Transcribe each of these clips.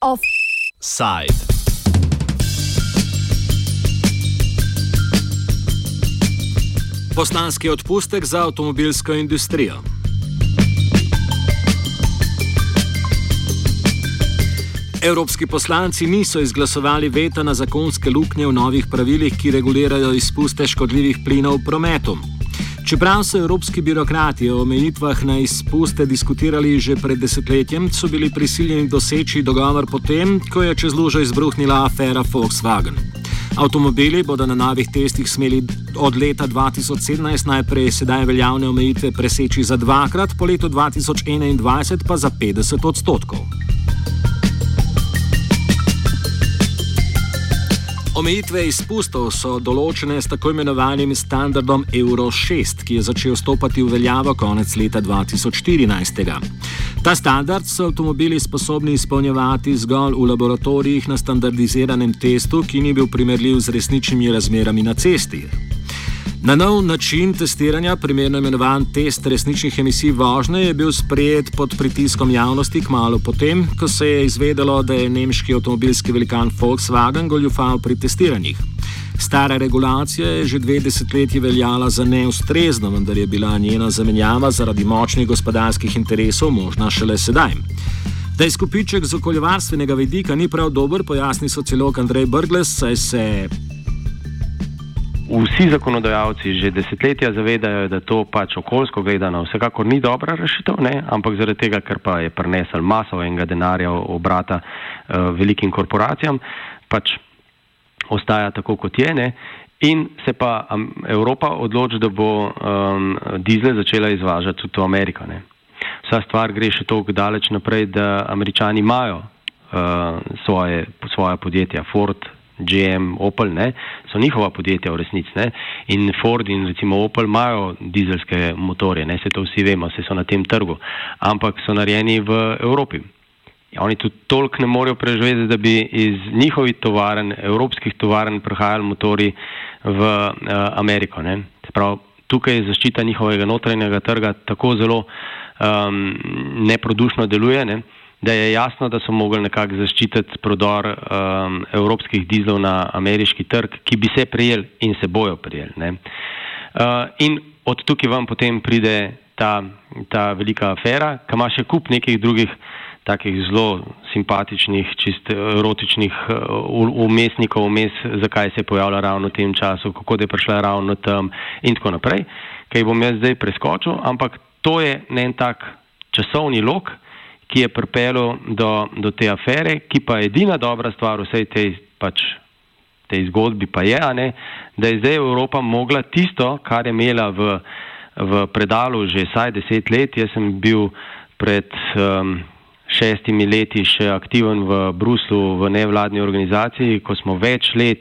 Offside. Poslanski odpustek za avtomobilsko industrijo. Evropski poslanci niso izglasovali veta na zakonske luknje v novih pravilih, ki regulirajo izpuste škodljivih plinov v prometu. Čeprav so evropski birokrati o omejitvah na izpuste diskutirali že pred desetletjem, so bili prisiljeni doseči dogovor potem, ko je čez lužo izbruhnila afera Volkswagen. Avtomobili bodo na novih testih smeli od leta 2017 najprej sedaj veljavne omejitve preseči za dvakrat, po letu 2021 pa za 50 odstotkov. Omejitve izpustov so določene s tako imenovanim standardom Euro 6, ki je začel stopati v veljavo konec leta 2014. Ta standard so avtomobili sposobni izpolnjevati zgolj v laboratorijih na standardiziranem testu, ki ni bil primerljiv z resničnimi razmerami na cesti. Na nov način testiranja, primerno imenovan test resničnih emisij vožnje, je bil sprejet pod pritiskom javnosti kmalo potem, ko se je izvedelo, da je nemški avtomobilski velikan Volkswagen goljufal pri testiranjih. Stara regulacija je že dve desetletji veljala za neustrezno, vendar je bila njena zamenjava zaradi močnih gospodarskih interesov možna šele sedaj. Da je skupiček z okoljevarstvenega vidika ni prav dober, pojasni sociolog Andrej Brgles, saj se vsi zakonodajalci že desetletja zavedajo, da to pač okoljsko gledano vsekakor ni dobra rešitev, ne? ampak zaradi tega, ker pa je prinesel maso enega denarja obrata uh, velikim korporacijam, pač ostaja tako, kot je. Ne? In se pa Evropa odloči, da bo um, dizel začela izvažati tudi v Ameriko. Ne? Vsa stvar gre še toliko daleč naprej, da američani imajo uh, svoje, svoje podjetja, Ford, GM, Opel, ne, so njihova podjetja v resnici. Ne, in Ford in recimo Opel imajo dizelske motorje, ne, se to vsi vemo, se so na tem trgu, ampak so narejeni v Evropi. Ja, oni tudi toliko ne morejo preživeti, da bi iz njihovih tovaren, evropskih tovaren, prihajali motori v uh, Ameriko. Prav, tukaj zaščita njihovega notranjega trga tako zelo um, neprodušno deluje. Ne da je jasno, da so mogli nekako zaščititi prodor um, evropskih dizlov na ameriški trg, ki bi se prijel in se bojo prijel. Uh, in od tukaj vam potem pride ta, ta velika afera, ki ima še kup nekih drugih takih zelo simpatičnih, čist erotičnih uh, umestnikov, vmes, zakaj se je pojavila ravno v tem času, kako je prišla ravno tam in tako naprej, kaj bom jaz zdaj preskočil, ampak to je ne en tak časovni lok, ki je pripeljal do, do te afere, ki pa je edina dobra stvar vsej tej, pač, tej zgodbi, pa je, ne, da je zdaj Evropa mogla tisto, kar je imela v, v predalu že saj deset let. Jaz sem bil pred um, šestimi leti še aktiven v Bruslu v nevladni organizaciji, ko smo več let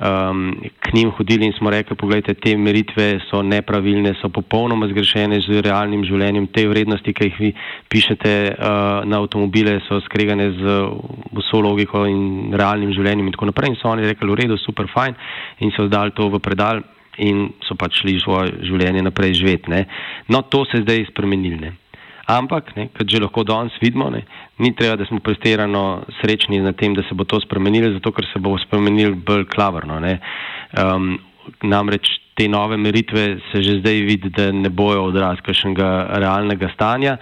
um, k njim hodili in smo rekli, pogledajte, te meritve so nepravilne, so popolnoma zgrešene z realnim življenjem, te vrednosti, ki jih vi pišete uh, na avtomobile, so skregane z vso logiko in realnim življenjem in tako naprej. In so oni rekli, v redu, super, fajn in so dali to v predal in so pač šli svoje življenje naprej živeti. Ne. No, to se zdaj spremenili. Ampak, kot že lahko danes vidimo, ne, ni treba, da smo prestirano srečni na tem, da se bo to spremenilo, zato ker se bo spremenilo bolj klavrno. Um, namreč te nove meritve se že zdaj vidi, da ne bojo odraz kakšnega realnega stanja,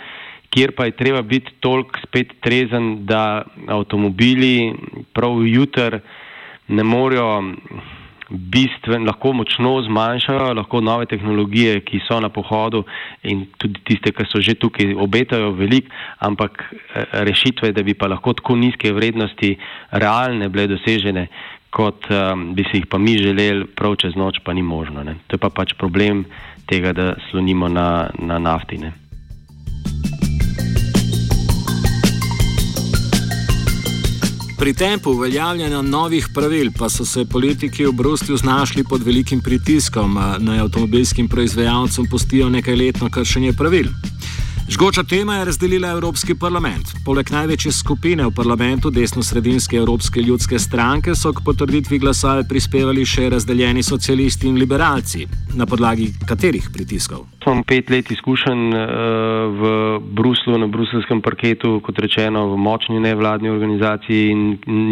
kjer pa je treba biti toliko spet trezen, da avtomobili prav jutr ne morejo bistven, lahko močno zmanjšajo, lahko nove tehnologije, ki so na pohodu in tudi tiste, ki so že tukaj, obetajo veliko, ampak eh, rešitve, da bi pa lahko tako nizke vrednosti realne bile dosežene, kot um, bi si jih pa mi želeli, prav čez noč pa ni možno. Ne. To je pa pač problem tega, da slonimo na, na naftine. Pri tempu uveljavljanja novih pravil pa so se politiki v Bruslju znašli pod velikim pritiskom, naj avtomobilskim proizvajalcem pustijo nekaj letno kršenje pravil. Žgoča tema je razdelila Evropski parlament. Poleg največje skupine v parlamentu, desno-sredinske Evropske ljudske stranke, so k potrditvi glasove prispevali še razdeljeni socialisti in liberalci. Na podlagi katerih pritiskov? Sem pet let izkušen uh, v Bruslu, na bruselskem parketu, kot rečeno, v močni nevladni organizaciji in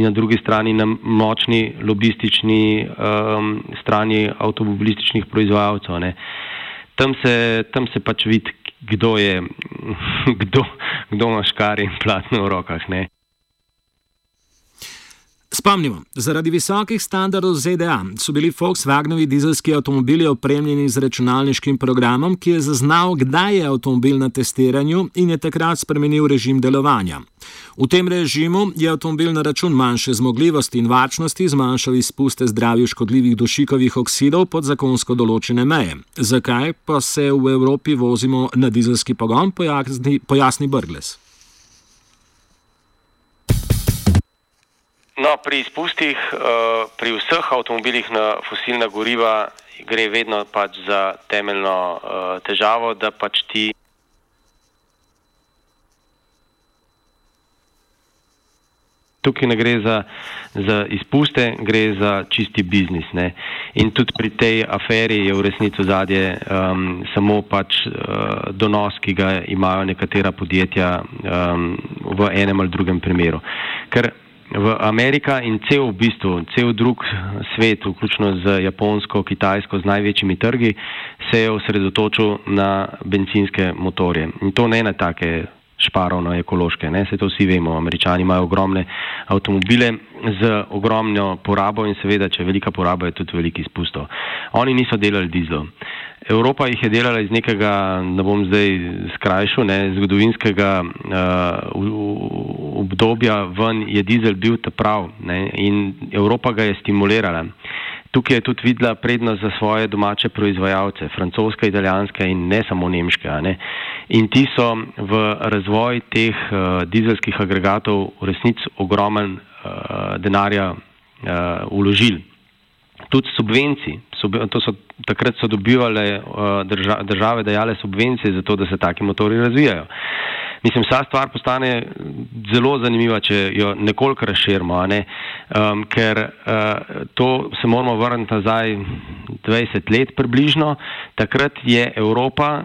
na drugi strani na močni lobistični um, strani avtomobilističnih proizvajalcev. Tam se, tam se pač vidi, kdo je, kdo, kdo ima škare in platno v rokah. Ne? Spomnimo, zaradi visokih standardov ZDA so bili Volkswagenovi dizelski avtomobili opremljeni z računalniškim programom, ki je zaznal, kdaj je avtomobil na testiranju in je takrat spremenil režim delovanja. V tem režimu je avtomobil na račun manjše zmogljivosti in varčnosti zmanjšal izpuste zdravju škodljivih dušikovih oksidov pod zakonsko določene meje. Zakaj pa se v Evropi vozimo na dizelski pogon, pojasni, pojasni Brgles. No, pri izpustih, uh, pri vseh avtomobilih na fosilna goriva gre vedno pač za temeljno uh, težavo, da pač ti. Tukaj ne gre za, za izpuste, gre za čisti biznis. Ne? In tudi pri tej aferi je v resnici zadje um, samo pač uh, donos, ki ga imajo nekatera podjetja um, v enem ali drugem primeru. Ker v Amerika in cel v bistvu, cel drug svet, vključno z Japonsko, Kitajsko, z največjimi trgi, se je osredotočil na benzinske motorje. In to ne na take šparovno ekološke, ne, se to vsi vemo, američani imajo ogromne avtomobile z ogromno porabo in seveda, če je velika poraba, je tudi velik izpustov. Oni niso delali dizlov. Evropa jih je delala iz nekega, ne bom zdaj skrajšal, ne, zgodovinskega uh, obdobja ven je dizel bil ta prav ne, in Evropa ga je stimulirala. Tukaj je tudi videla prednost za svoje domače proizvajalce, francoske, italijanske in ne samo nemške. Ne. In ti so v razvoj teh uh, dizelskih agregatov v resnici ogromen uh, denarja uh, uložili tudi subvencij. Sub, so, takrat so dobivale uh, drža, države dajale subvencije za to, da se taki motori razvijajo. Mislim, vsa stvar postane zelo zanimiva, če jo nekoliko razširimo, ne? um, ker uh, to se moramo vrniti nazaj 20 let približno. Takrat je Evropa,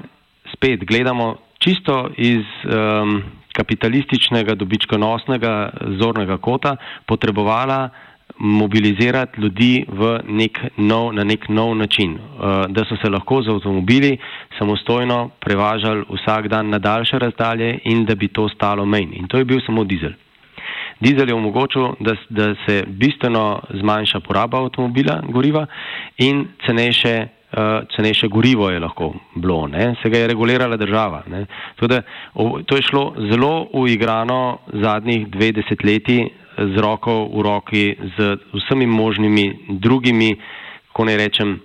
spet gledamo čisto iz um, kapitalističnega, dobičkonosnega zornega kota, potrebovala mobilizirati ljudi nek nov, na nek nov način, uh, da so se lahko z avtomobili samostojno prevažali vsak dan na daljše razdalje in da bi to stalo menj. In to je bil samo dizel. Dizel je omogočil, da, da se bistveno zmanjša poraba avtomobila, goriva in cenejše, uh, cenejše gorivo je lahko bilo, ne? se ga je regulirala država. O, to je šlo zelo uigrano zadnjih dve desetletji z roko v roki z vsemi možnimi drugimi, ko ne rečem,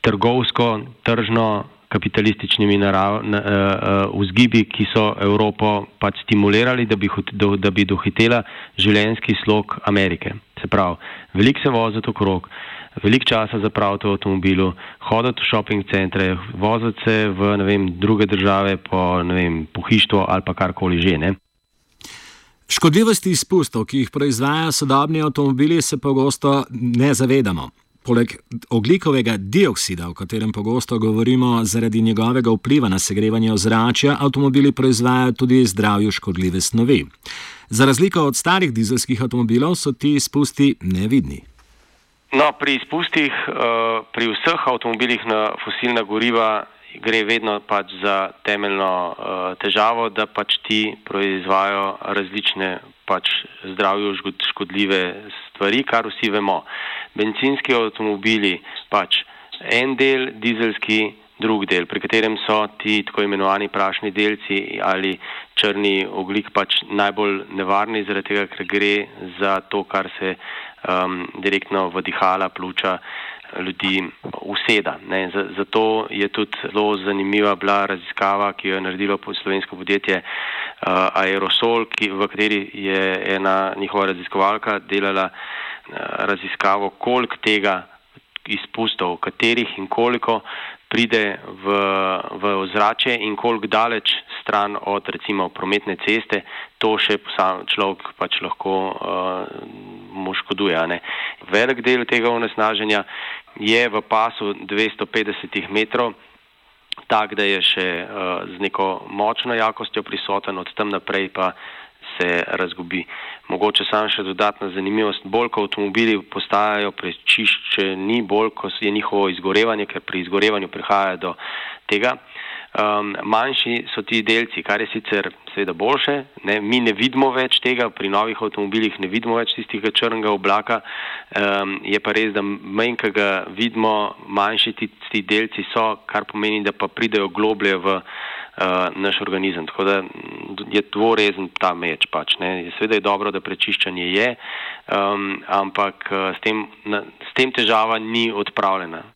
trgovsko, tržno, kapitalističnimi narav, na, uh, uh, vzgibi, ki so Evropo pač stimulirali, da bi, do, da bi dohitela življenjski slog Amerike. Se pravi, veliko se voziti okrog, veliko časa zapraviti v avtomobilu, hoditi v shopping centre, voziti se v vem, druge države po vem, pohištvo ali pa karkoli že. Ne? Škodljivosti izpustov, ki jih proizvajajo sodobni avtomobili, se pogosto ne zavedamo. Poleg oglikovega dioksida, o katerem pogosto govorimo zaradi njegovega vpliva na segrevanje ozračja, avtomobili proizvajajo tudi zdravju škodljive snovi. Za razliko od starih dizelskih avtomobilov so ti izpusti nevidni. No, pri izpustih, eh, pri vseh avtomobilih na fosilna goriva gre vedno pač za temeljno uh, težavo, da pač ti proizvajajo različne pač zdravju škodljive stvari, kar vsi vemo. Benzinski avtomobili pač en del, dizelski drug del, pri katerem so ti tako imenovani prašni delci ali črni oglik pač najbolj nevarni, zaradi tega, ker gre za to, kar se um, direktno v dihala pljuča ljudi useda. Ne. Zato je tudi zelo zanimiva bila raziskava, ki jo je naredilo slovensko podjetje uh, Aerosol, ki, v kateri je ena njihova raziskovalka delala uh, raziskavo, koliko tega izpustov, katerih in koliko pride v, v ozračje in koliko daleč stran od recimo prometne ceste, to še človek pač lahko uh, mu škoduje. Velik del tega onesnaženja je v pasu 250 metrov, tak, da je še uh, z neko močno jakostjo prisoten, od tam naprej pa se razgubi. Mogoče samo še dodatna zanimivost, bolj ko avtomobili postajajo prečiščeni, bolj ko je njihovo izgorevanje, ker pri izgorevanju prihaja do tega, um, manjši so ti delci, kar je sicer seveda boljše, ne, mi ne vidimo več tega, pri novih avtomobilih ne vidimo več tistega črnega oblaka, um, je pa res, da manj, ki ga vidimo, manjši ti, ti delci so, kar pomeni, da pa pridejo globlje v uh, naš organizem. Tako da je dvorezen ta meč. Pač, Sveda je dobro, da prečiščanje je, um, ampak uh, s, tem, na, s tem težava ni odpravljena.